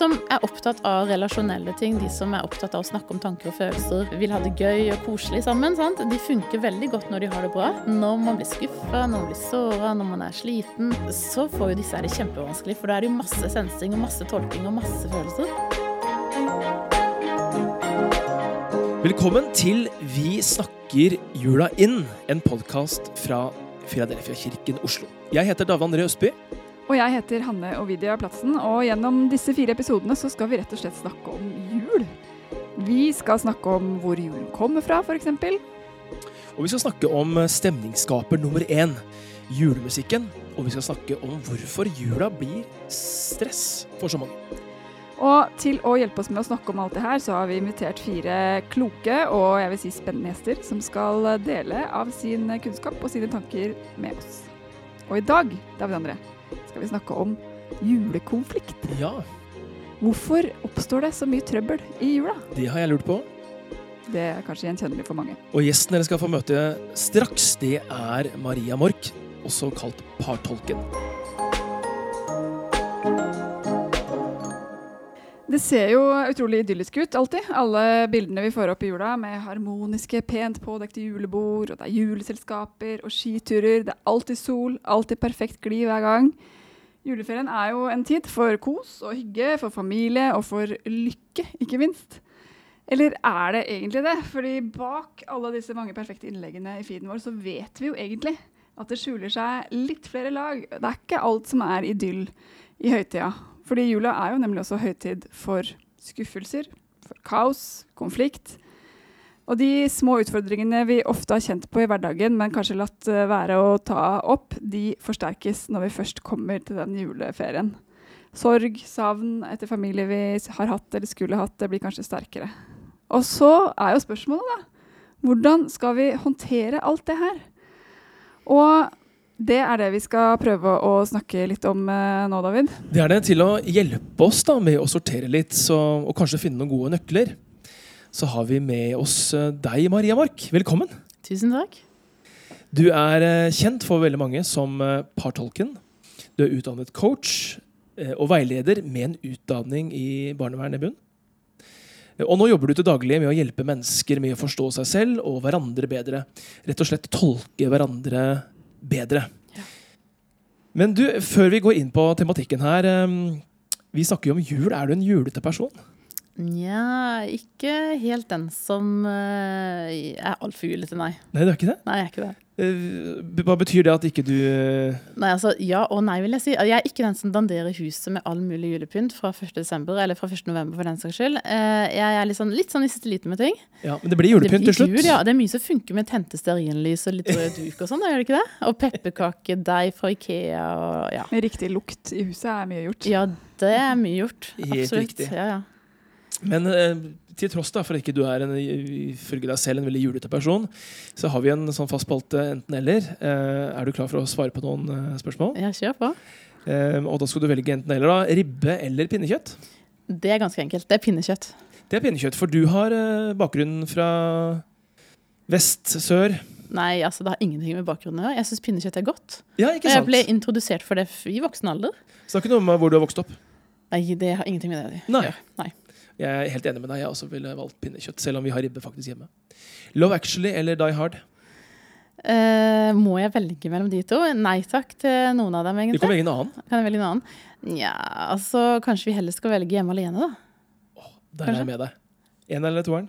som er opptatt av relasjonelle ting, de som er opptatt av å snakke om tanker og følelser, vil ha det gøy og koselig sammen, sant? de funker veldig godt når de har det bra. Når man blir skuffa, når man blir såra, når man er sliten, så får jo disse her det kjempevanskelig, for da er det jo masse sensing og masse tolking og masse følelser. Velkommen til Vi snakker jula inn, en podkast fra Filadelfia-kirken Oslo. Jeg heter David André Østby. Og jeg heter Hanne Ovidia Platsen, og gjennom disse fire episodene så skal vi rett og slett snakke om jul. Vi skal snakke om hvor julen kommer fra, f.eks. Og vi skal snakke om stemningsskaper nummer én, julemusikken. Og vi skal snakke om hvorfor jula blir stress for så mange. Og til å hjelpe oss med å snakke om alt det her, så har vi invitert fire kloke og jeg vil si spennende gjester som skal dele av sin kunnskap og sine tanker med oss. Og i dag, David André, skal vi snakke om julekonflikt. Ja, Hvorfor oppstår det så mye trøbbel i jula? det har jeg lurt på. Det er kanskje gjenkjennelig for mange. Og gjesten dere skal få møte straks, det er Maria Mork, også kalt Partolken. Det ser jo utrolig idyllisk ut alltid. Alle bildene vi får opp i jula med harmoniske, pent pådekte julebord, og det er juleselskaper og skiturer. Det er alltid sol, alltid perfekt glid hver gang. Juleferien er jo en tid for kos og hygge, for familie og for lykke, ikke minst. Eller er det egentlig det? Fordi bak alle disse mange perfekte innleggene i feeden vår, så vet vi jo egentlig at det skjuler seg litt flere lag. Det er ikke alt som er idyll i høytida. Fordi jula er jo nemlig også høytid for skuffelser, for kaos, konflikt. Og de små utfordringene vi ofte har kjent på i hverdagen, men kanskje latt eh, være å ta opp, de forsterkes når vi først kommer til den juleferien. Sorg, savn etter familie vi har hatt eller skulle hatt, det blir kanskje sterkere. Og så er jo spørsmålet, da. Hvordan skal vi håndtere alt det her? Og det er det vi skal prøve å snakke litt om eh, nå, David. Det er det til å hjelpe oss da med å sortere litt så, og kanskje finne noen gode nøkler. Så har vi med oss eh, deg, Maria Mark. Velkommen. Tusen takk. Du er eh, kjent for veldig mange som partolken. Du er utdannet coach og veileder med en utdanning i barnevern i bunn. Og nå jobber du til daglig med å hjelpe mennesker med å forstå seg selv og hverandre bedre. Rett og slett tolke hverandre bedre. Ja. Men du, før vi går inn på tematikken her Vi snakker jo om jul. Er du en julete person? Nja, ikke helt den som eh, er altfor julete, nei. Nei, du er ikke det? Nei, jeg er ikke det. Eh, Hva betyr det at ikke du eh, Nei, altså, Ja og nei, vil jeg si. Jeg er ikke den som danderer huset med all mulig julepynt fra 1. desember, eller fra 1. november for den saks skyld. Eh, Jeg er litt sånn, litt sånn i siste liten med ting. Ja, men det blir julepynt til slutt. Jul, ja, det er mye som funker med tente stearinlys og litt rød duk og sånn, gjør det ikke det? Og pepperkakedeig fra Ikea og ja. Med riktig lukt i huset er mye gjort. Ja, det er mye gjort. Helt Absolutt. riktig. Ja, ja. Men eh, til tross da, for at ikke du er en, ifølge deg selv en veldig julete person, så har vi en sånn fast spalte enten-eller. Eh, er du klar for å svare på noen eh, spørsmål? ja, kjør på. Eh, og da skal du velge enten-eller. da, Ribbe eller pinnekjøtt? Det er ganske enkelt. Det er pinnekjøtt. Det er pinnekjøtt, for du har eh, bakgrunn fra vest, sør Nei, altså det har ingenting med bakgrunnen å gjøre. Jeg syns pinnekjøtt er godt. Ja, Og jeg ble introdusert for det i voksen alder. Ikke noe med hvor du har vokst opp. Nei, det har ingenting med det å Nei. Nei. Jeg er helt enig med deg. Jeg også ville valgt pinnekjøtt, selv om vi har ribbe faktisk hjemme. Love Actually eller Die Hard? Uh, må jeg velge mellom de to? Nei takk til noen av dem, egentlig. velge en annen. Kan jeg velge en annen? Nja, altså kanskje vi heller skal velge Hjemme alene, da. Der er jeg med deg. En eller toeren?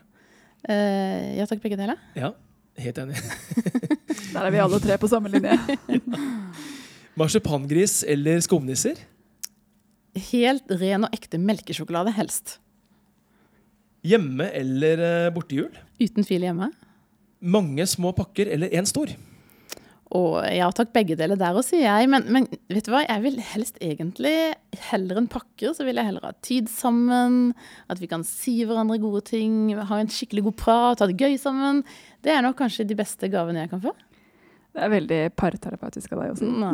Uh, ja takk, begge deler. Ja, helt enig. Der er vi alle tre på samme linje. Marsipangris eller skumnisser? Helt ren og ekte melkesjokolade, helst. Hjemme eller eh, bortejul? Uten fil hjemme. Mange små pakker eller én stor? Og ja takk, begge deler der òg, sier jeg. Men, men vet du hva, jeg vil helst egentlig heller enn pakker, så vil jeg heller ha tid sammen. At vi kan si hverandre gode ting, ha en skikkelig god prat, ha det gøy sammen. Det er nok kanskje de beste gavene jeg kan få. Det er veldig parterapeutisk av deg også. Nå.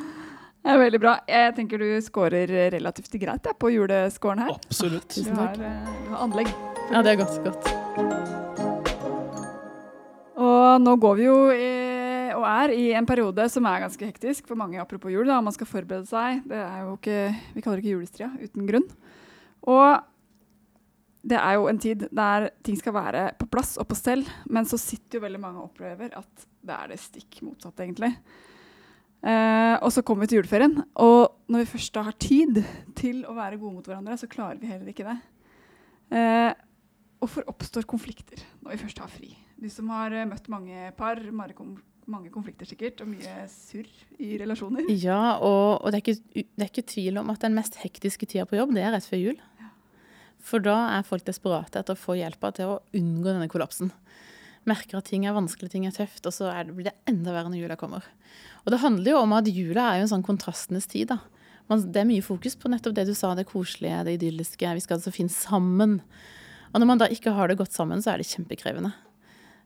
Det er veldig bra. Jeg tenker du scorer relativt greit jeg, på julescoren her. Absolutt. Du Tusen har, eh, du har anlegg. Ja, det er godt. godt. Og nå går vi jo i og er i en periode som er ganske hektisk for mange apropos jul. da, Man skal forberede seg. Det er jo ikke, Vi kaller det ikke julestria uten grunn. Og det er jo en tid der ting skal være på plass og på stell, men så sitter jo veldig mange og opplever at det er det stikk motsatte, egentlig. Eh, og så kommer vi til juleferien, og når vi først da har tid til å være gode mot hverandre, så klarer vi heller ikke det. Eh, Hvorfor oppstår konflikter når vi først har fri? Du som har uh, møtt mange par, mange, mange konflikter sikkert, og mye surr i relasjoner. Ja, og, og det, er ikke, det, er ikke, tvil om at den mest hektiske tida på jobb, det er rett før jul. Ja. For da er folk desperate etter å få hjelpa til å unngå denne kollapsen. Merker at ting er vanskelig, ting er tøft, og så det, blir det enda verre når jula kommer. Og det handler jo om at jula er jo en sånn kontrastenes tid. da. Man, det er mye fokus på nettopp det du sa, det koselige, det idylliske. Vi skal altså finne sammen. Og når man da ikke har det godt sammen, så er det kjempekrevende.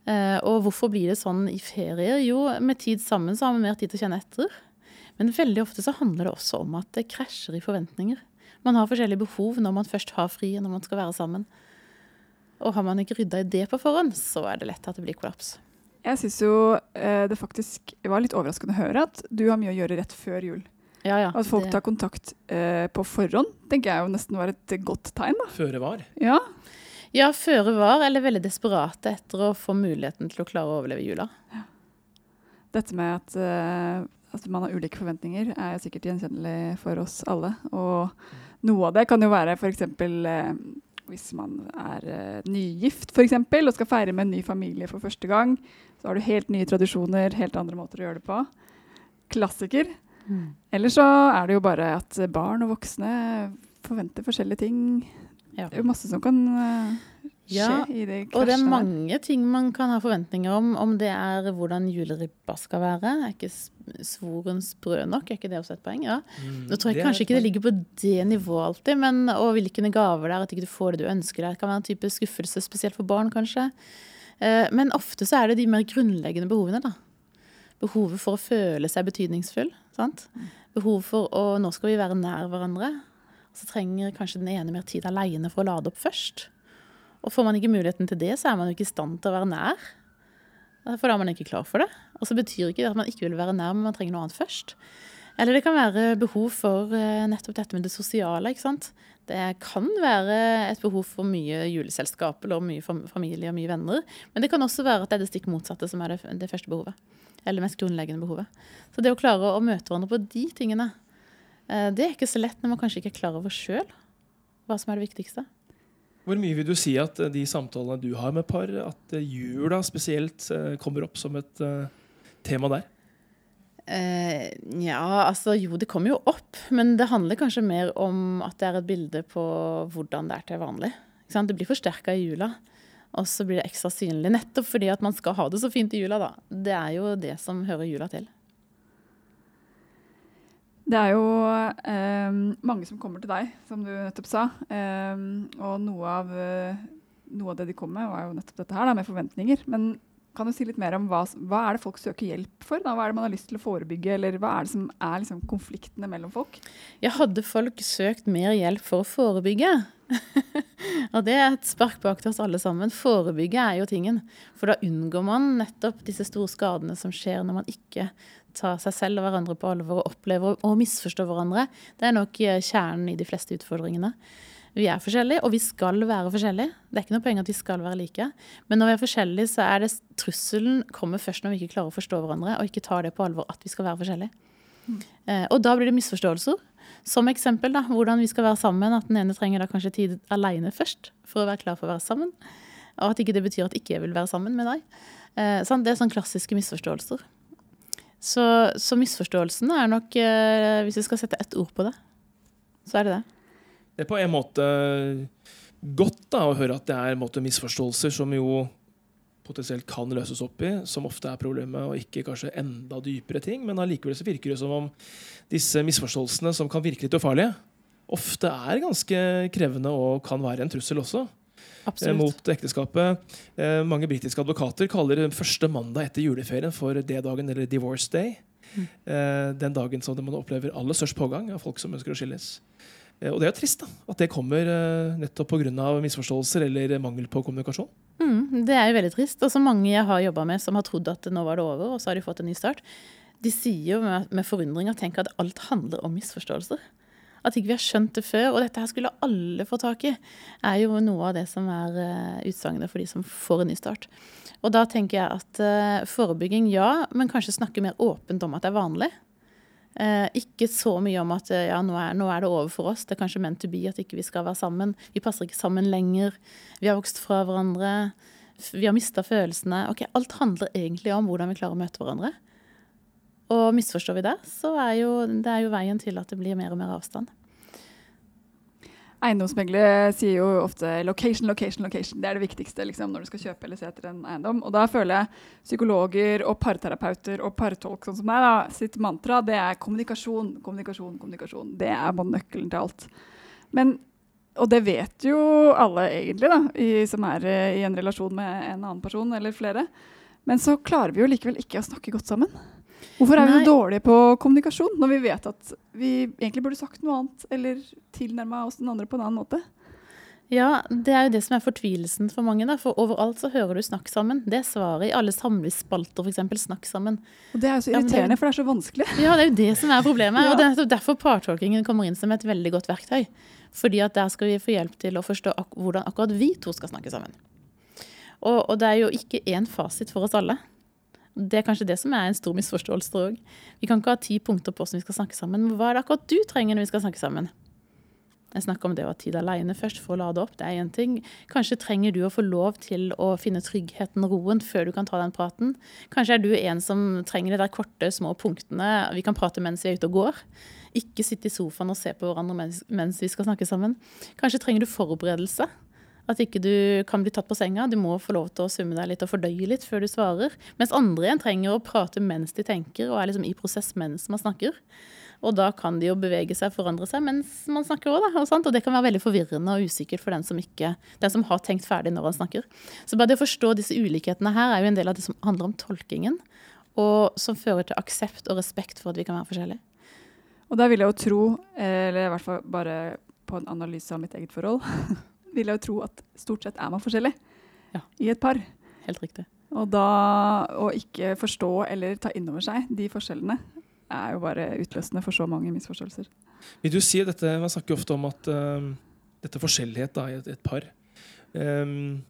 Eh, og hvorfor blir det sånn i ferier? Jo, med tid sammen så har vi mer tid til å kjenne etter. Men veldig ofte så handler det også om at det krasjer i forventninger. Man har forskjellige behov når man først har fri, når man skal være sammen. Og har man ikke rydda i det på forhånd, så er det lett at det blir kollaps. Jeg syns jo eh, det faktisk var litt overraskende å høre at du har mye å gjøre rett før jul. Ja, ja, at folk det... tar kontakt eh, på forhånd, tenker jeg jo nesten var et godt tegn. da. Føre var. Ja, ja, føre var, eller veldig desperate etter å få muligheten til å klare å overleve jula. Ja. Dette med at, uh, at, man har ulike forventninger, er sikkert gjenkjennelig for oss alle. Og noe av det kan jo være f.eks. Eh, hvis man er uh, nygift eksempel, og skal feire med en ny familie for første gang. Så har du helt nye tradisjoner, helt andre måter å gjøre det på. Klassiker. Mm. Eller så er det jo bare at barn og voksne forventer forskjellige ting. Ja. Det er jo masse som kan uh, ja, i det krasjet Og det er mange ting man kan ha forventninger om. Om det er hvordan juleribba skal være. Er ikke svorens brød nok? Er ikke det også et poeng? Ja. Mm, Nå tror jeg kanskje ikke det ligger på det nivået alltid, men og hvilke gaver det er, at ikke du får det du ønsker deg. Kan være en type skuffelse, spesielt for barn, kanskje. Uh, men ofte så er det de mer grunnleggende behovene, da. Behovet for å føle seg betydningsfull. Sant? Behovet Behov for å Nå skal vi være nær hverandre. Så trenger kanskje den ene mer tid alene for å lade opp først. Og får man ikke muligheten til det, så er man jo ikke i stand til å være nær. For da er man ikke klar for det. Og så betyr ikke det at man ikke vil være nær, men man trenger noe annet først. Eller det kan være behov for eh, nettopp dette med det sosiale. ikke sant? Det kan være et behov for mye juleselskap eller mye familie og mye venner. Men det kan også være at det er det stikk motsatte som er det, det første behovet. Eller det mest grunnleggende behovet. Så det å klare å møte hverandre på de tingene, Eh, det er ikke så lett når man kanskje ikke er klar over sjøl hva som er det viktigste. Hvor mye vil du si at eh, de samtalene du har med par, at eh, jula spesielt kommer opp som et tema der? Eh, ja, altså jo, det kommer jo opp. Men det handler kanskje mer om at det er et bilde på hvordan det er til vanlig. Det blir forsterka i jula. Og så blir det ekstra synlig nettopp fordi at man skal ha det så fint i jula, da. Det er jo det som hører jula til. Det er jo eh, mange som kommer til deg, som du nettopp sa. Eh, og noe av, noe av, det de kom med, var jo nettopp dette her, da, med forventninger. Men kan du si litt mer om hva, hva er det folk søker hjelp for? Da? Hva er det man har lyst til å forebygge, eller hva er det som er liksom, konfliktene mellom folk? Ja, hadde folk søkt mer hjelp for å forebygge? og det er et spark bak til oss alle sammen. Forebygge er jo tingen. For da unngår man nettopp disse store skadene som skjer når man ikke tar seg selv og hverandre på alvor og opplever og misforstå hverandre, det er nok eh, kjernen i de fleste utfordringene. Vi er forskjellige, og vi skal være forskjellige. Det er ikke noe poeng at vi skal være like. Men når vi er forskjellige, så er det trusselen kommer først når vi ikke klarer å forstå hverandre og ikke tar det på alvor at vi skal være forskjellige. Mm. Eh, og da blir det misforståelser. Som eksempel da, hvordan vi skal være sammen. At den ene trenger da kanskje tid alene først for å være klar for å være sammen. Og at ikke det betyr at ikke jeg vil være sammen med deg. Eh, sånn, det er sånn klassiske misforståelser. Så, så misforståelsene er nok, eh, hvis vi skal sette ett ord på det, så er det det. Det er på en måte godt da, å høre at det er måte, misforståelser som jo potensielt kan løses opp i, som ofte er problemet, og ikke kanskje enda dypere ting. Men allikevel så virker det som om disse misforståelsene, som kan virke litt ufarlige, ofte er ganske krevende og kan være en trussel også. Absolutt. mot ekteskapet. Eh, mange britiske advokater kaller første mandag etter juleferien for D-dagen, eller divorce day. Mm. Eh, den dagen som man opplever aller størst pågang av folk som ønsker å skilles. Eh, og det er jo trist da, at det kommer nettopp pga. misforståelser eller mangel på kommunikasjon. Mm, det er jo veldig trist. Og så mange jeg har jobba med som har trodd at nå var det over, og så har de fått en ny start. De sier jo med, med forundring og tenker at alt handler om misforståelser. At ikke vi har skjønt det før. Og dette her skulle alle få tak i, er jo noe av det som er uh, utsagnet for de som får en ny start. Og da tenker jeg at forebygging, ja, men kanskje snakke mer åpent om at det er vanlig. Uh, ikke så mye om at ja, nå er, nå er, det over for oss. Det er kanskje meant to be at ikke vi skal være sammen. Vi passer ikke sammen lenger. Vi har vokst fra hverandre. Vi har mista følelsene. Ok, Alt handler egentlig om hvordan vi klarer å møte hverandre. Og misforstår vi det, så er jo det er jo veien til at det blir mer og mer avstand. Eiendomsmeglere sier jo ofte 'location, location, location'. Det er det viktigste liksom, når du skal kjøpe eller se etter en eiendom. Og da føler jeg psykologer og parterapeuter og partolk sånn som meg, da, sitt mantra det er kommunikasjon, kommunikasjon, kommunikasjon. Det er bare nøkkelen til alt. Men, og det vet jo alle egentlig, da, i, som er i en relasjon med en annen person eller flere. Men så klarer vi jo likevel ikke å snakke godt sammen. Hvorfor er vi så dårlige på kommunikasjon når vi vet at vi egentlig burde sagt noe annet eller tilnærma oss den andre på en annen måte? Ja, det er jo det som er fortvilelsen for mange. Da. For overalt så hører du 'snakk sammen'. Det er svaret i alle samlivsspalter, f.eks. 'snakk sammen'. Og Det er jo så irriterende, ja, det, for det er så vanskelig. Ja, det er jo det som er problemet. ja. Og det er derfor partolkingen kommer inn som et veldig godt verktøy. Fordi at der skal vi få hjelp til å forstå ak hvordan akkurat vi to skal snakke sammen. Og, og det er jo ikke én fasit for oss alle. Det er kanskje det som er en stor misforståelse òg. Vi kan ikke ha ti punkter på hvordan vi skal snakke sammen. Men hva er det akkurat du trenger når vi skal snakke sammen? Jeg snakker om det å ha tid alene først for å lade opp. Det er én ting. Kanskje trenger du å få lov til å finne tryggheten, roen, før du kan ta den praten. Kanskje er du en som trenger de der korte, små punktene. Vi kan prate mens vi er ute og går. Ikke sitte i sofaen og se på hverandre mens vi skal snakke sammen. Kanskje trenger du forberedelse. At ikke du kan bli tatt på senga. Du må få lov til å summe deg litt og fordøye litt før du svarer. Mens andre igjen trenger å prate mens de tenker og er liksom i prosess mens man snakker. Og da kan de jo bevege seg og forandre seg mens man snakker òg, og, og det kan være veldig forvirrende og usikkert for den som, ikke, den som har tenkt ferdig når han snakker. Så bare det å forstå disse ulikhetene her er jo en del av det som handler om tolkingen. Og som fører til aksept og respekt for at vi kan være forskjellige. Og da vil jeg jo tro, eller i hvert fall bare på en analyse av mitt eget forhold vil jeg jo tro at stort sett er man forskjellig ja. i et par. Helt riktig. Og da å ikke forstå eller ta inn over seg de forskjellene er jo bare utløsende for så mange misforståelser. Vil du si dette, Man snakker ofte om at uh, dette er forskjellighet da, i et, et par. Um,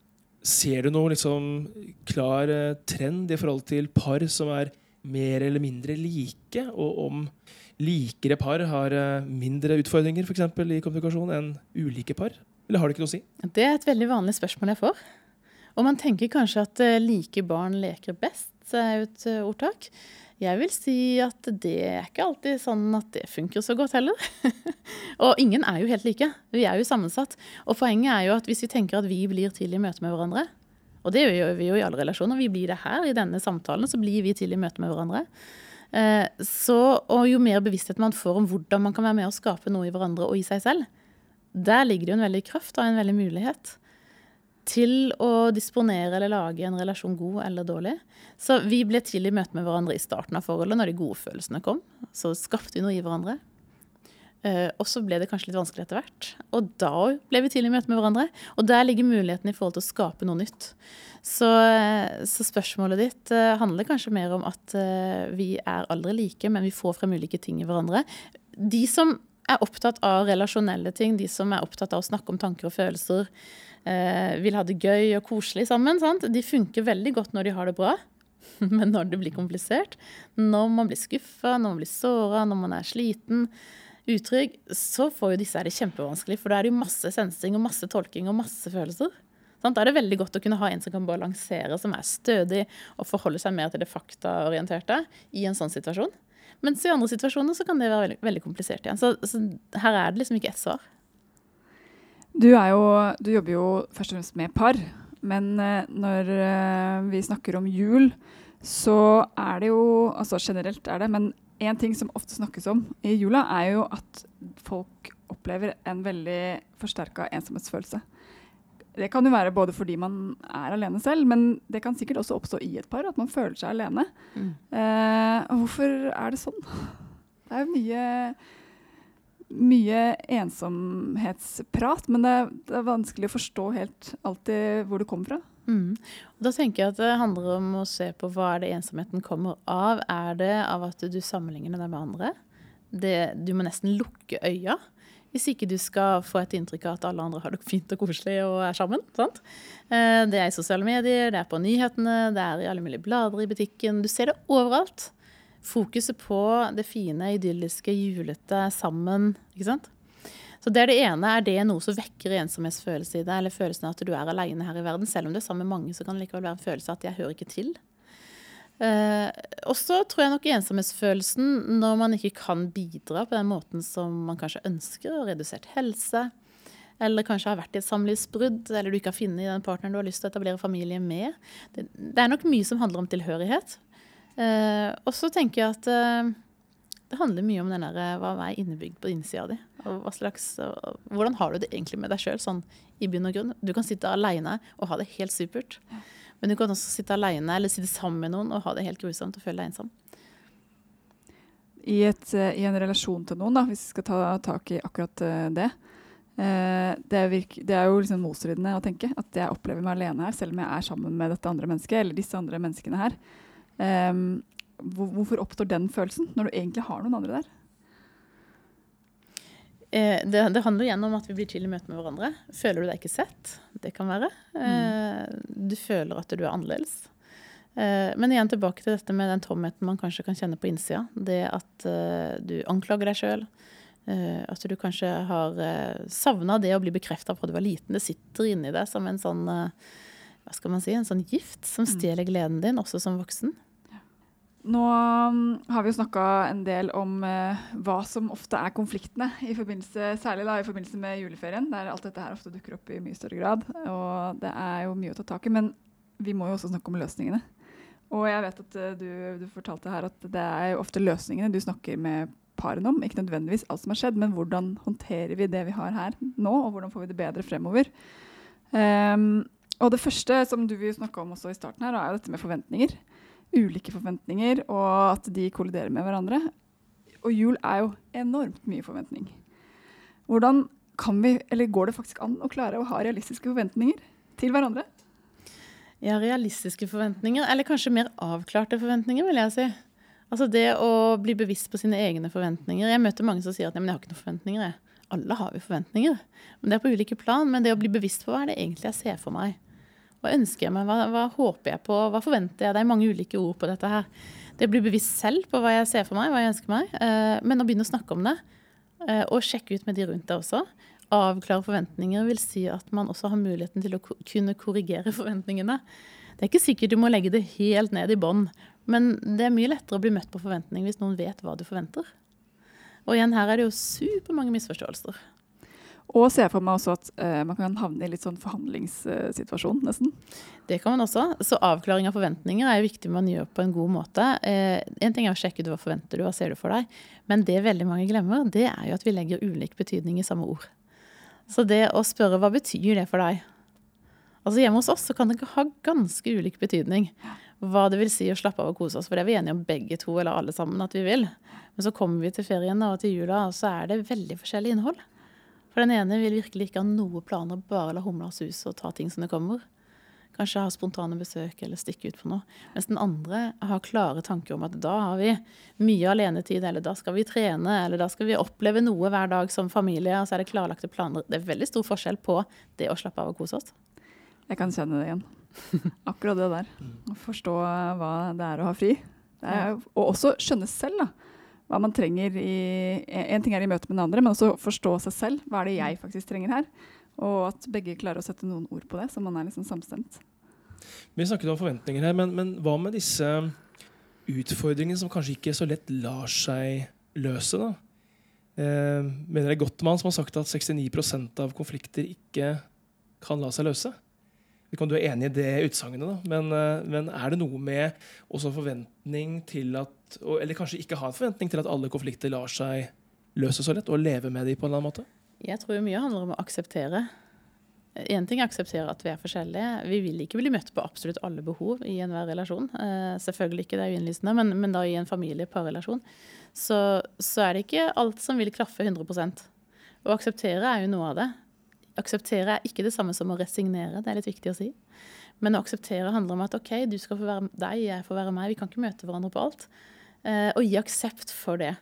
ser du noen liksom, klar uh, trend i forhold til par som er mer eller mindre like, og om likere par har uh, mindre utfordringer for eksempel, i kommunikasjon enn ulike par? Eller har det ikke noe å si? Det er et veldig vanlig spørsmål jeg får. Og man tenker kanskje at uh, like barn leker best, er jo et ordtak. Jeg vil si at det er ikke alltid sånn at det funker så godt heller. og ingen er jo helt like. Vi er jo sammensatt. Og poenget er jo at hvis vi tenker at vi blir til i møte med hverandre, og det gjør vi jo i alle relasjoner, vi blir det her i denne samtalen, så blir vi til i møte med hverandre. Eh, så, og jo mer bevissthet man får om hvordan man kan være med å skape noe i hverandre og i seg selv, der ligger det jo en veldig kraft og en veldig mulighet til å disponere eller lage en relasjon god eller dårlig. Så vi ble tidlig i møte med hverandre i starten av forholdet, når de gode følelsene kom. Så skapte vi noe i hverandre. Uh, og så ble det kanskje litt vanskelig etter hvert. Og da ble vi tidlig i møte med hverandre. Og der ligger muligheten i forhold til å skape noe nytt. Så, så spørsmålet ditt uh, handler kanskje mer om at vi er aldri like, men vi får frem ulike ting i hverandre. De som er opptatt av relasjonelle ting, de som er opptatt av å snakke om tanker og følelser, eh, vil ha det gøy og koselig sammen, sant? de funker veldig godt når de har det bra. Men når det blir komplisert, når man blir skuffa, når man blir såra, når man er sliten, utrygg, så får jo disse her det kjempevanskelig. For da er det jo masse sensing og masse tolking og masse følelser. Da er det veldig godt å kunne ha en som kan balansere, som er stødig og forholde seg mer til det faktaorienterte i en sånn situasjon. Mens i andre situasjoner så kan det være veldig, veldig komplisert igjen. Så, så, her er det liksom ikke ett svar. Du, jo, du, jobber jo først og fremst med par. Men uh, når uh, vi snakker om jul, så er det jo Altså generelt er det, men én ting som ofte snakkes om i jula, er jo at folk opplever en veldig forsterka ensomhetsfølelse. Det kan jo være både fordi man er alene selv, men det kan sikkert også oppstå i et par, at man føler seg alene. Mm. Eh, hvorfor er det sånn? Det er jo mye, mye ensomhetsprat, men det er, det er, vanskelig å forstå helt alltid hvor det kommer fra. Mm. Da tenker jeg at det handler om å se på hva er det ensomheten kommer av. Er det av at du sammenligner deg med andre? Det, du må nesten lukke øya. Hvis ikke du skal få et inntrykk av at alle andre har det fint og koselig og er sammen. Sant? Eh, det er i sosiale medier, det er på nyhetene, det er i alle mulige blader i butikken. Du ser det overalt. Fokuset på det fine, idylliske, julete, sammen. ikke sant? Så det er det ene. Er det noe som vekker ensomhetsfølelse i deg, eller følelsen av at du er alene her i verden? Selv om det er sammen med mange, så kan det likevel være en følelse av at jeg hører ikke til. Eh, og så tror jeg nok ensomhetsfølelsen når man ikke kan bidra på den måten som man kanskje ønsker, redusert helse, eller kanskje har vært i et samlivsbrudd, eller du ikke har funnet den partneren du har lyst til å etablere familie med. Det, det er nok mye som handler om tilhørighet. Eh, og så tenker jeg at eh, det handler mye om den der, eh, hva er innebygd på innsida di. Og slags, hvordan har du det egentlig med deg sjøl, sånn i bunn og grunn. Du kan sitte aleine og ha det helt supert. Men du kan også sitte alene eller sitte sammen med noen og ha det helt grusomt og føle deg ensom. I, et, eh, I, en relasjon til noen, da, hvis vi skal ta tak i akkurat eh, det eh, det, er virke, det, er jo liksom motstridende å tenke at jeg opplever meg alene her, selv om jeg er sammen med dette andre mennesket, eller disse andre menneskene her. Um, hvorfor oppstår den følelsen, når du egentlig har noen andre der? Eh, det, det, handler igjen om at vi blir til i møte med hverandre. Føler du deg ikke sett? Det kan være. Eh, du føler at du er annerledes. Eh, men igjen tilbake til dette med den tomheten man kanskje kan kjenne på innsida. Det at du anklager deg sjøl. At du kanskje har savna det å bli bekrefta fra du var liten. Det sitter inni deg som en sånn hva skal man si, en sånn gift som mm. stjeler gleden din, også som voksen. Nå um, har vi jo snakka en del om eh, hva som ofte er konfliktene, særlig da, i forbindelse med juleferien, der alt dette her ofte dukker opp i mye større grad. Og det er jo mye å ta tak i, men vi må jo også snakke om løsningene. Og jeg vet at uh, du, du, fortalte her at det er jo ofte løsningene du snakker med parene om. Ikke nødvendigvis alt som har skjedd, men hvordan håndterer vi det vi har her nå, og hvordan får vi det bedre fremover. Um, og det første som du vil snakke om også i starten her, er dette med forventninger ulike forventninger, og at de kolliderer med hverandre. Og jul er jo enormt mye forventning. Hvordan kan vi, eller går det faktisk an å klare å ha realistiske forventninger til hverandre? Ja, realistiske forventninger, eller kanskje mer avklarte forventninger, vil jeg si. Altså det å bli bevisst på sine egne forventninger. Jeg møter mange som sier at jeg har ikke noen forventninger. Alle har jo forventninger. Men det er på ulike plan. Men det å bli bevisst på hva er det egentlig jeg ser for meg. Hva ønsker jeg meg, hva, hva, håper jeg på, hva forventer jeg? Det er mange ulike ord på dette her. Det blir bevisst selv på hva jeg ser for meg, hva jeg ønsker meg. Eh, men å begynne å snakke om det, eh, og sjekke ut med de rundt deg også. Avklare forventninger vil si at man også har muligheten til å kunne korrigere forventningene. Det er ikke sikkert du må legge det helt ned i bånn, men det er mye lettere å bli møtt på forventning hvis noen vet hva du forventer. Og igjen, her er det jo supermange misforståelser. Og ser for meg også at uh, man kan havne i litt sånn forhandlingssituasjon, nesten. Det kan man også. Så avklaring av forventninger er viktig man gjør på en god måte. Uh, en ting er å sjekke hva forventer du, hva ser du for deg. Men det veldig mange glemmer, det er jo at vi legger ulik betydning i samme ord. Så det å spørre hva betyr det for deg? Altså Hjemme hos oss så kan det ha ganske ulik betydning hva det vil si å slappe av og kose oss. For det er vi enige om begge to eller alle sammen at vi vil. Men så kommer vi til ferien og til jula, og så er det veldig forskjellig innhold. For den ene vil virkelig ikke ha noe planer, bare la humla suse og ta ting som det kommer. Kanskje ha spontane besøk eller stikke ut på noe. Mens den andre har klare tanker om at da har vi mye alenetid, eller da skal vi trene, eller da skal vi oppleve noe hver dag som familie. Og så er det klarlagte planer. Det er veldig stor forskjell på det å slappe av og kose oss. Jeg kan kjenne det igjen. Akkurat det der. Å forstå hva det er å ha fri. Er, og også skjønne selv, da hva man trenger i En ting er i møte med den andre, men også forstå seg selv. Hva er det jeg faktisk trenger her? Og at begge klarer å sette noen ord på det, så man er liksom samstemt. Vi snakket om forventninger her, men, men hva med disse utfordringene som kanskje ikke så lett lar seg løse? da? Eh, mener det er Gottmann som har sagt at 69% av konflikter ikke kan la seg løse? Vet ikke du er enig i det utsagnet, men, eh, men, er det noe med også forventning til at Eller kanskje ikke ha en forventning til at alle konflikter lar seg løse så lett, og leve med dem på en eller annen måte? Jeg tror mye handler om å akseptere. Én ting er å akseptere at vi er forskjellige. Vi vil ikke bli møtt på absolutt alle behov i enhver relasjon. Eh, selvfølgelig ikke, det er jo innlysende, men, men, da i en familie-parrelasjon så, så er det ikke alt som vil klaffe 100% Å akseptere er jo noe av det akseptere er ikke det samme som å resignere, det er litt viktig å si. Men å akseptere handler om at OK, du skal få være deg, jeg får være meg. Vi kan ikke møte hverandre på alt. Eh, og gi aksept for det.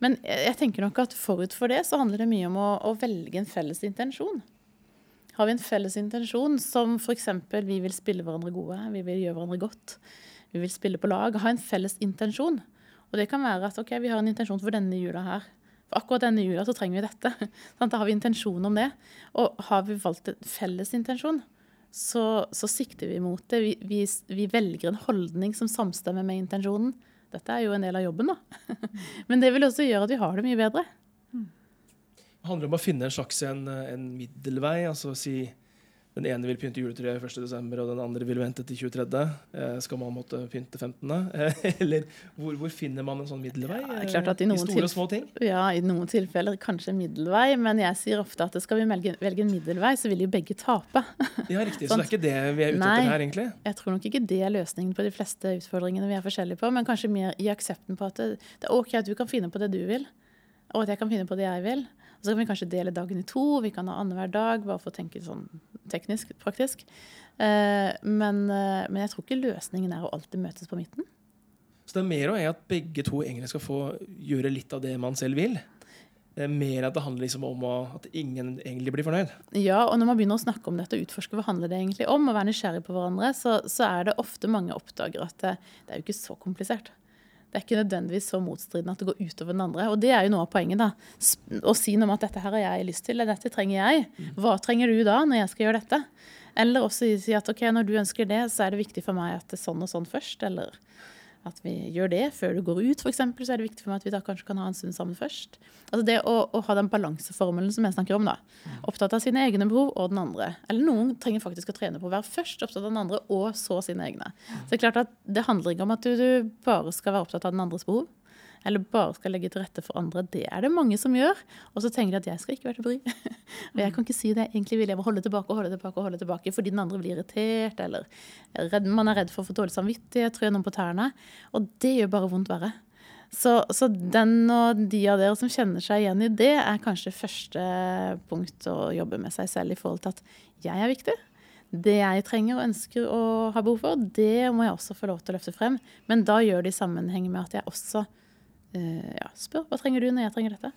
Men jeg tenker nok at forut for det så handler det mye om å, å velge en felles intensjon. Har vi en felles intensjon som f.eks. vi vil spille hverandre gode, vi vil gjøre hverandre godt, vi vil spille på lag, ha en felles intensjon. Og det kan være at OK, vi har en intensjon for denne jula her. For akkurat denne jula så trenger vi dette. Da har vi intensjon om det. Og har vi valgt en felles intensjon, så, så sikter vi mot det. Vi, vi, vi, velger en holdning som samstemmer med intensjonen. Dette er jo en del av jobben, da. Men det vil også gjøre at vi har det mye bedre. Det handler om å finne en slags en, en middelvei. altså å si den ene vil pynte juletreet 1.12., og den andre vil vente til 23. Eh, skal man måtte pynte 15.? Eh, eller hvor, hvor, finner man en sånn middelvei? Ja, I, I store og små ting? Ja, i noen tilfeller kanskje middelvei, men jeg sier ofte at skal vi velge, velge en middelvei, så vil jo begge tape. ja, riktig. så det er ikke det vi er ute etter her, egentlig? Jeg tror nok ikke det er løsningen på de fleste utfordringene vi er forskjellige på, men kanskje mer i aksepten på at det, det er OK at du kan finne på det du vil, og at jeg kan finne på det jeg vil. Og så kan vi kanskje dele dagen i to. Vi kan ha annenhver dag, bare for å tenke sånn teknisk, praktisk. Eh, men, eh, men, jeg tror ikke løsningen er å alltid møtes på midten. Så det er mer å er at begge to egentlig skal få gjøre litt av det man selv vil? Det er mer at det handler liksom om at ingen egentlig blir fornøyd? Ja, og når man begynner å snakke om dette og utforske hva handler det egentlig om, og være nysgjerrig på hverandre, så, så er det ofte mange oppdager at det, det er jo ikke så komplisert. Det er ikke nødvendigvis så motstridende at det går utover den andre. Og det er jo noe av poenget. da. Å si noe om at dette her har jeg lyst til, eller dette trenger jeg. Hva trenger du da når jeg skal gjøre dette? Eller også si at ok, når du ønsker det, så er det viktig for meg at det er sånn og sånn først. Eller at vi gjør det før du går ut, f.eks., så er det viktig for meg at vi da kanskje kan ha en stund sammen først. Altså det å, å ha den balanseformelen som jeg snakker om, da. Opptatt av sine egne behov og den andre. Eller noen trenger faktisk å trene på å være først opptatt av den andre, og så sine egne. Så det er klart at det handler ikke om at du, du bare skal være opptatt av den andres behov eller bare skal legge til rette for andre. Det er det mange som gjør. Og så tenker de at jeg skal ikke være til bry. og jeg kan ikke si det. Egentlig vil jeg holde tilbake og holde tilbake og holde tilbake fordi den andre blir irritert, eller redd, man er redd for å få dårlig samvittighet, trø noen på tærne. Og det gjør bare vondt verre. Så, så, den og de av dere som kjenner seg igjen i det, er kanskje første punkt å jobbe med seg selv i forhold til at jeg er viktig. Det jeg trenger og ønsker og har behov for, det må jeg også få lov til å løfte frem. Men da gjør det i sammenheng med at jeg også ja, spør hva trenger du når jeg trenger dette.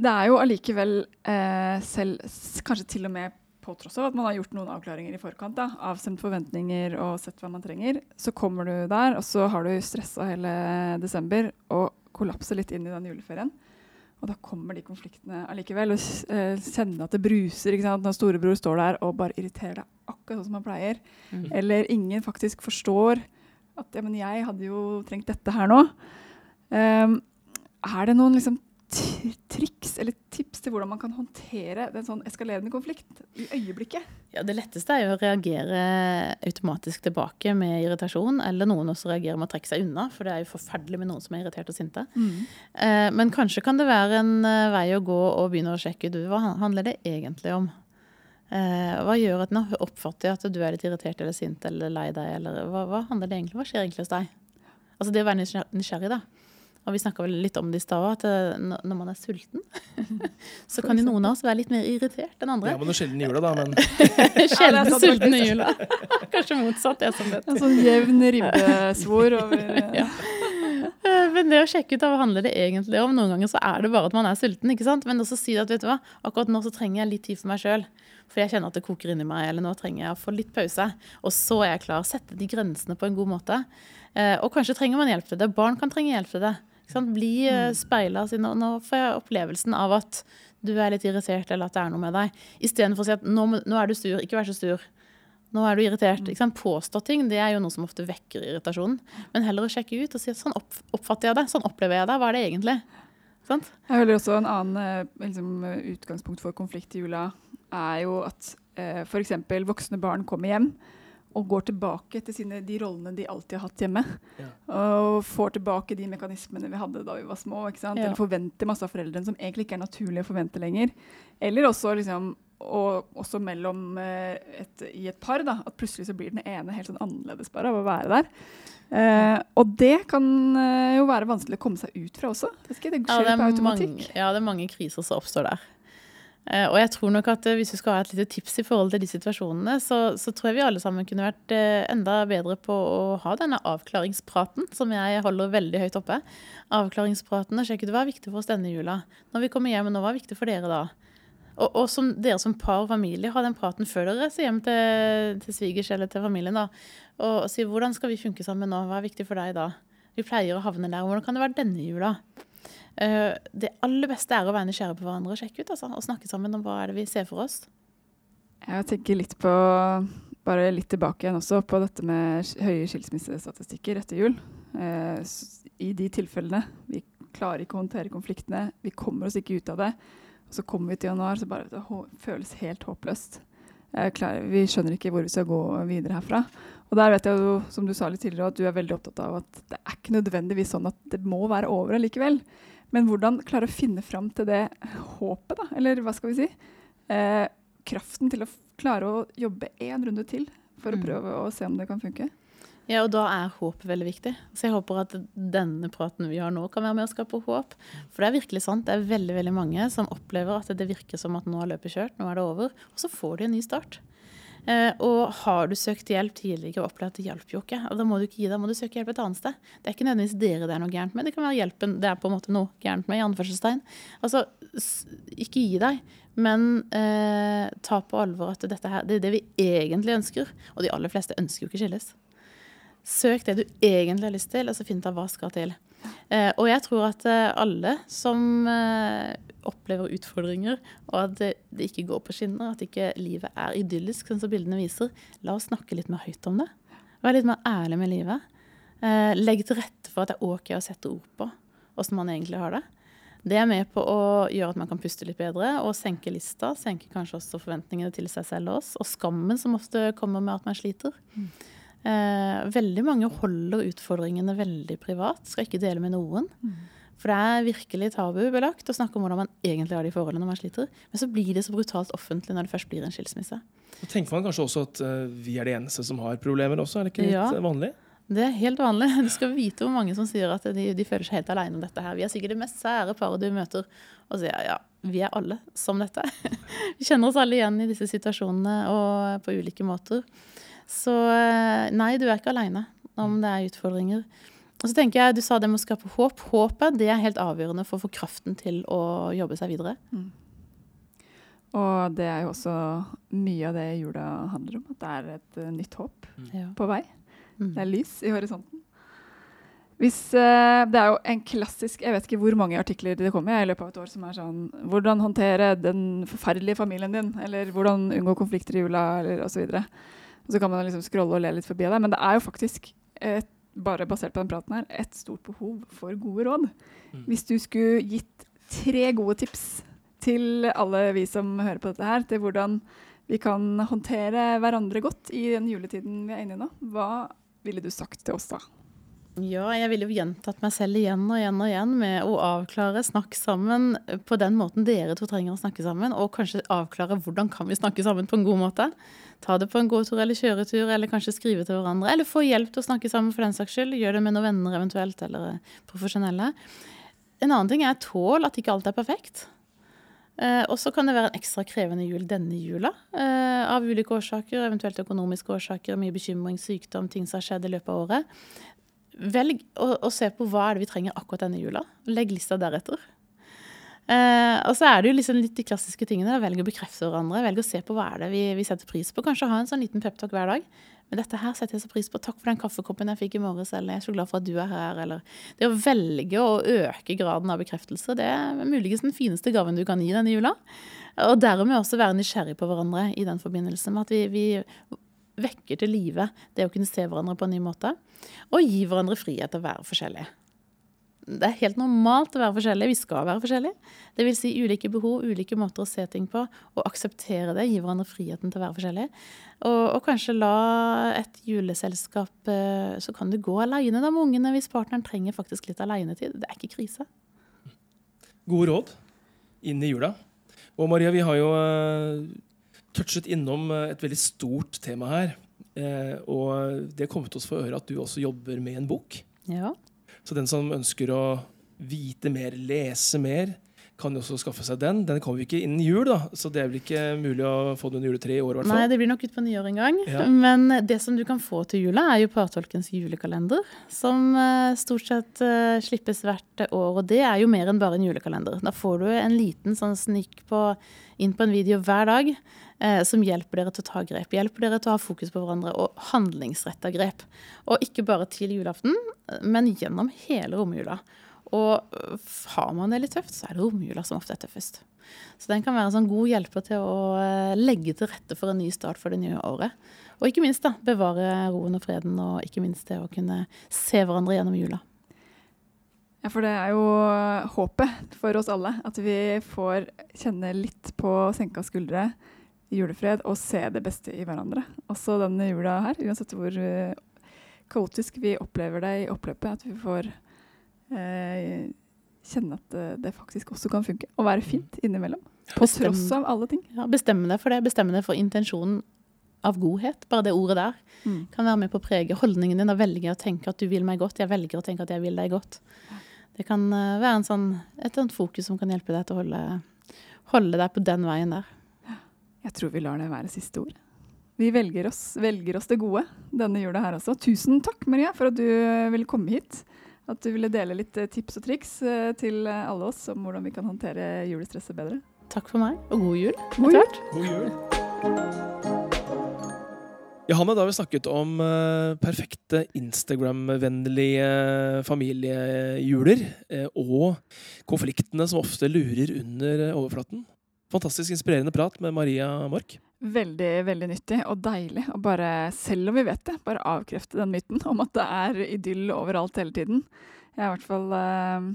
Det er jo allikevel eh, selv, kanskje til og med på tross av at man har gjort noen avklaringer i forkant, da, avstemt forventninger og sett hva man trenger, så kommer du der, og så har du stressa hele desember og kollapser litt inn i den juleferien. Og da kommer de konfliktene allikevel. Og eh, kjenner at det bruser ikke sant? når storebror står der og bare irriterer deg akkurat sånn som han pleier. Mm. Eller ingen faktisk forstår at ja, men jeg hadde jo trengt dette her nå. Um, er det noen liksom, triks eller tips til hvordan man kan håndtere en sånn eskalerende konflikt i øyeblikket? Ja, Det letteste er jo å reagere automatisk tilbake med irritasjon. Eller noen også reagerer med å trekke seg unna, for det er jo forferdelig med noen som er irritert og sinte. Mm. Eh, men kanskje kan det være en uh, vei å gå og begynne å sjekke ut hva handler det egentlig om. Eh, hva gjør at nå oppfatter jeg at du er litt irritert eller sint eller lei deg? Eller hva, hva, handler det egentlig Hva skjer egentlig hos deg? Altså det å være nysgjerrig, da. Og vi snakka vel litt om det i stad, at eh, når man er sulten, så kan jo noen av oss være litt mer irritert enn andre. Ja, men noe sjelden i jula, da. Men... sjelden sulten i jula. Kanskje motsatt, jeg som vet. En sånn jevn ribbesvor over ja. Eh, men det å sjekke ut hva handler det egentlig om. Noen ganger så er det bare at man er sulten. ikke sant? Men også si at vet du hva, akkurat nå så trenger jeg litt tid for meg sjøl. For jeg kjenner at det koker inni meg, eller nå trenger jeg å få litt pause. Og så er jeg klar. Sette de grensene på en god måte. Eh, og kanskje trenger man hjelp til det. Barn kan trenge hjelp til det. Bli eh, mm. speila. Nå, nå får jeg opplevelsen av at du er litt irritert, eller at det er noe med deg. Istedenfor å si at nå, nå, er du sur, ikke vær så sur. Nå er du irritert. Mm. Ikke sant? Påstå ting det er jo noe som ofte vekker irritasjonen. Men heller å sjekke ut og si at sånn oppfatter jeg det, sånn opplever jeg det. Hva er det egentlig? Sant? Jeg hører også en annen eh, liksom, utgangspunkt for konflikt i jula er jo at eh, f.eks. voksne barn kommer hjem og går tilbake til sine, de rollene de alltid har hatt hjemme. Ja. Og får tilbake de mekanismene vi hadde da vi var små. Ja. Eller forventer masse av foreldrene som egentlig ikke er naturlig å forvente lenger. Eller også, liksom, og, også mellom eh, et, i et par. Da, at plutselig så blir den ene helt sånn annerledes bare av å være der. Eh, og det kan eh, jo være vanskelig å komme seg ut fra også. Det, ikke, det skjer ja, det på automatikk. Mange, ja, det er mange kriser som oppstår der. Eh, og jeg tror nok at eh, Hvis vi skal ha et lite tips i forhold til de situasjonene, så, så tror jeg vi alle sammen kunne vært eh, enda bedre på å ha denne avklaringspraten, som jeg holder veldig høyt oppe. Avklaringspraten og sjekke hva er viktig for oss denne jula. Når vi kommer hjem, nå, hva er viktig for dere da? Og, og som dere som par og familie, ha den praten før dere reiser hjem til, til svigers eller til familien. da, Og, og si hvordan skal vi funke sammen nå, hva er viktig for deg da? Vi pleier å havne der. Hvordan kan det være denne jula? Uh, det aller beste er å være nysgjerrig på hverandre og sjekke ut. Altså, og snakke sammen om hva er det vi ser for oss. Jeg tenker litt på bare litt tilbake igjen også på dette med høye skilsmissestatistikker etter jul. Uh, I de tilfellene vi klarer ikke å håndtere konfliktene, vi kommer oss ikke ut av det. Og så kommer vi til januar, så bare det føles helt håpløst. Klarer, vi skjønner ikke hvor vi skal gå videre herfra. Og der vet jeg jo, som du sa litt tidligere, at du er veldig opptatt av at det er ikke nødvendigvis sånn at det må være over likevel. Men hvordan klare å finne fram til det håpet, da? Eller hva skal vi si? Eh, kraften til å klare å jobbe én runde til for å mm. prøve å se om det kan funke. Ja, og da er håp veldig viktig. Så jeg håper at denne praten vi har nå, kan være med å skape håp. For det er virkelig sant. Det er veldig veldig mange som opplever at det virker som at nå er løpet kjørt, nå er det over. Og så får de en ny start. Eh, og har du søkt hjelp tidligere og opplevd at det hjalp jo ikke, og da må du ikke gi deg, må du søke hjelp et annet sted. Det er ikke nødvendigvis dere det er noe gærent med, det kan være hjelpen det er på en måte noe gærent med. i anførselstegn. Altså, ikke gi deg, men eh, ta på alvor at dette her, det er det vi egentlig ønsker. Og de aller fleste ønsker jo ikke skilles. Søk det du egentlig har lyst til, og så finn ut av hva skal til. Eh, og jeg tror at eh, alle som eh, opplever utfordringer, og at det, ikke går på skinner, at ikke livet er idyllisk, sånn som bildene viser, la oss snakke litt mer høyt om det. Vær litt mer ærlig med livet. Legg til rette for at det er OK å sette ord på åssen man egentlig har det. Det er med på å gjøre at man kan puste litt bedre og senke lista. Senke kanskje også forventningene til seg selv og oss. Og skammen som ofte kommer med at man sliter. Eh, veldig mange holder utfordringene veldig privat, skal ikke dele med noen. Mm. For det er virkelig tabubelagt å snakke om hvordan man egentlig har de forholdene når man sliter. Men så blir det så brutalt offentlig når det først blir en skilsmisse. Da tenker man kanskje også at uh, vi er de eneste som har problemer også? Er det ikke litt ja, vanlig? Det er helt vanlig. Du skal vite hvor mange som sier at de, de føler seg helt alene om dette her. Vi er sikkert det mest sære paret du møter. Og sier ja, vi er alle som dette. vi kjenner oss alle igjen i disse situasjonene og på ulike måter. Så eh, nei, du er ikke aleine om det er utfordringer. Og så tenker jeg, Du sa det med å skape håp. Håpet det er helt avgjørende for å få kraften til å jobbe seg videre. Mm. Og det er jo også mye av det jula handler om. At det er et uh, nytt håp mm. på vei. Mm. Det er lys i horisonten. Hvis, uh, det er jo en klassisk Jeg vet ikke hvor mange artikler det kommer i løpet av et år som er sånn Hvordan håndtere den forferdelige familien din? Eller hvordan unngå konflikter i jula? Eller osv. Og, så kan man liksom scrolle og le litt forbi det. Men det er jo faktisk, et, bare basert på den praten her, et stort behov for gode råd. Mm. Hvis du skulle gitt tre gode tips til alle vi som hører på dette her, til hvordan vi kan håndtere hverandre godt i den juletiden vi er inne i nå, hva ville du sagt til oss da? Ja, jeg ville jo gjentatt meg selv igjen og igjen og igjen med å avklare, snakke sammen på den måten dere to trenger å snakke sammen, og kanskje avklare hvordan kan vi snakke sammen på en god måte. Ta det på en gåtur eller kjøretur, eller kanskje skrive til hverandre. Eller få hjelp til å snakke sammen for den saks skyld. Gjør det med noen venner eventuelt, eller profesjonelle. En annen ting er tål at ikke alt er perfekt. Eh, og så kan det være en ekstra krevende jul denne jula. Eh, av ulike årsaker, eventuelt økonomiske årsaker, mye bekymring, sykdom, ting som har skjedd i løpet av året. Velg å, å, se på hva er det vi trenger akkurat denne jula. Legg lista deretter. Eh, og så er det jo liksom litt de klassiske tingene. Velg å bekrefte hverandre. Velg å se på hva er det vi, vi setter pris på. Kanskje ha en sånn liten peptalk hver dag. Men dette her setter jeg så pris på. Takk for den kaffekoppen jeg fikk i morges. Eller jeg er så glad for at du er her. Eller det å velge å øke graden av bekreftelse, det er muligens den fineste gaven du kan gi denne jula. Og dermed også være nysgjerrig på hverandre i den forbindelse med at vi, vi vekker til live det å kunne se hverandre på en ny måte. Og gi hverandre frihet til å være forskjellige. Det er helt normalt å være forskjellige. Vi skal være forskjellige. Det vil si ulike behov, ulike måter å se ting på, og akseptere det. Gi hverandre friheten til å være forskjellige. Og, og kanskje la et juleselskap eh, Så kan du gå aleine med ungene hvis partneren trenger faktisk litt aleinetid. Det er ikke krise. Gode råd inn i jula. Og Maria, vi har jo uh, touchet innom eh, et veldig stort tema her. Uh, og det kom kommet oss for øre at du også jobber med en bok. Ja. Så den som ønsker å vite mer, lese mer, kan jo også skaffe seg den. Den kommer ikke innen jul, da, så det er vel ikke mulig å få den juletre i år. i Nei, det blir nok utpå nyår en gang. Ja. Men det som du kan få til jula, er jo Partolkens julekalender. Som eh, stort sett eh, slippes hvert år. Og det er jo mer enn bare en julekalender. Da får du en liten sånn snik på, inn på en video hver dag. Eh, som hjelper dere til å ta grep. Hjelper dere til å ha fokus på hverandre og handlingsretta grep. Og ikke bare til julaften, men gjennom hele romjula. Og øh, har man det litt tøft, så er det romjula som ofte er tøffest. Så den kan være en sånn god hjelper til å eh, legge til rette for en ny start for det nye året. Og ikke minst da, bevare roen og freden, og ikke minst det å kunne se hverandre gjennom jula. Ja, for det er jo håpet for oss alle. At vi får kjenne litt på senka skuldre julefred og se det beste i hverandre. Også denne jula her, uansett hvor kaotisk vi opplever det i oppløpet. At vi får kjenne at det, det faktisk også kan funke. Og være fint innimellom. På Bestemme. tross av alle ting. Ja, bestemme deg for det. Bestemme deg for intensjonen av godhet. Bare det ordet der kan være med på å prege holdningen din. Da velger jeg å tenke at du vil meg godt. Jeg velger å tenke at jeg vil deg godt. Det kan eh, være en sånn, et sånt fokus som kan hjelpe deg til å holde, holde deg på den veien der. Jeg tror vi lar det være siste ord. Vi velger oss, velger oss det gode denne jula her også. Tusen takk, Maria, for at du eh, ville komme hit. At du ville dele litt eh, tips og triks eh, til eh, alle oss om hvordan vi kan håndtere julestresset bedre. Takk for meg, og god jul. God jul! God jul. Johanne, da har vi snakket om perfekte Instagram-vennlige familiejuler. og konfliktene som ofte lurer under overflaten. Fantastisk inspirerende prat med Maria Mork. Veldig, veldig nyttig og deilig å bare, selv om vi vet det, bare avkrefte den myten om at det er idyll overalt hele tiden. Jeg er i hvert fall eh,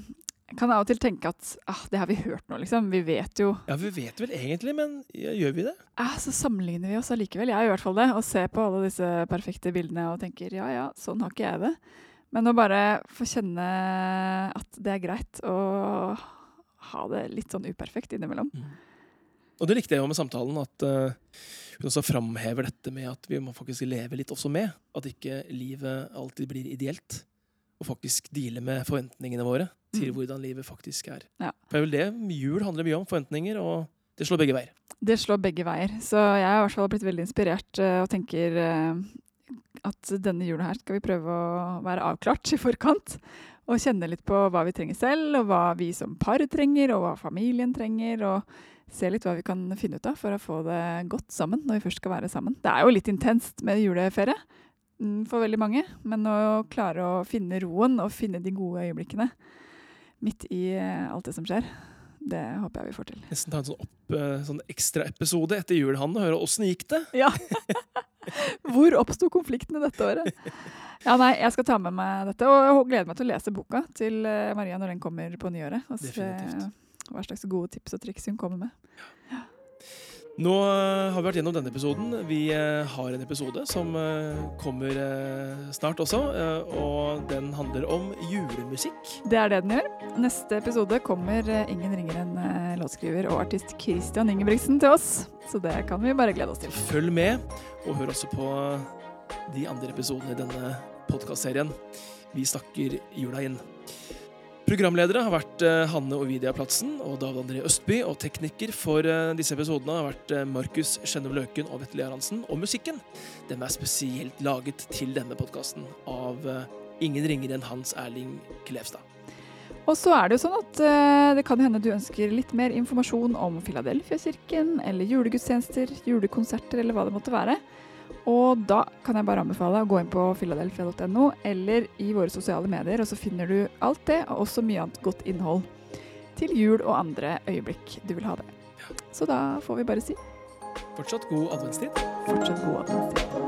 kan av og til tenke at ah, det har vi hørt nå, liksom. Vi vet jo Ja, vi vet vel egentlig, men ja, gjør vi det? Ja, så sammenligner vi oss allikevel. Jeg gjør i hvert fall det. Og ser på alle disse perfekte bildene og tenker ja ja, sånn har ikke jeg det. Men å bare få kjenne at det er greit å ha det litt sånn uperfekt innimellom. Og det likte jeg jo med samtalen, at uh, hun også framhever dette med at vi må faktisk leve litt også med. At ikke livet alltid blir ideelt. Og faktisk deale med forventningene våre til Mm. hvordan livet faktisk er. Ja. For det er vel det jul handler mye om. Forventninger, og det slår begge veier. Det slår begge veier. Så jeg har i hvert fall blitt veldig inspirert eh, og tenker eh, at denne jula her skal vi prøve å være avklart i forkant. Og kjenne litt på hva vi trenger selv, og hva vi som par trenger, og hva familien trenger. Og se litt hva vi kan finne ut av for å få det godt sammen når vi først skal være sammen. Det er jo litt intenst med juleferie mm, for veldig mange, men å klare å finne roen og finne de gode øyeblikkene midt i eh, alt det som skjer, det håper jeg vi får til. Nesten ta en sånn, opp, eh, sånn ekstraepisode etter jul, Hanne, og høre åssen gikk det. Ja. Hvor oppsto konfliktene dette året? Ja, nei, Jeg skal ta med meg dette, og jeg gleder meg til å lese boka til eh, Maria når den kommer på nyåret. Og se Definitivt. Hva slags gode tips og triks hun kommer med. Nå eh, har vi vært gjennom denne episoden. Vi eh, har en episode som eh, kommer snart også, og den handler om julemusikk. Det er det den gjør. Neste episode kommer ingen ringer enn låtskriver og artist Christian Ingebrigtsen til oss. Så det kan vi bare glede oss til. Følg med, og hør også på de andre episodene i denne podkastserien. Vi snakker jula inn. Programledere har vært eh, Hanne Ovidia Platsen og David André Østby. Og tekniker for eh, disse episodene har vært eh, Markus Skjennum Løken og Vetle Haraldsen. Og musikken den er spesielt laget til denne podkasten av ingen ringere enn Hans Erling Klevstad. Og så er det jo sånn at det kan hende du ønsker litt mer informasjon om Filadelfia-kirken, eller julegudstjenester, julekonserter, eller hva det måtte være. Og da kan jeg bare anbefale å gå inn på philadelphia.no eller i våre sosiale medier, og så finner du alt det, og også mye annet godt innhold til jul og andre øyeblikk du vil ha det. Så da får vi bare si Fortsatt god adventstid. fortsatt god adventstid.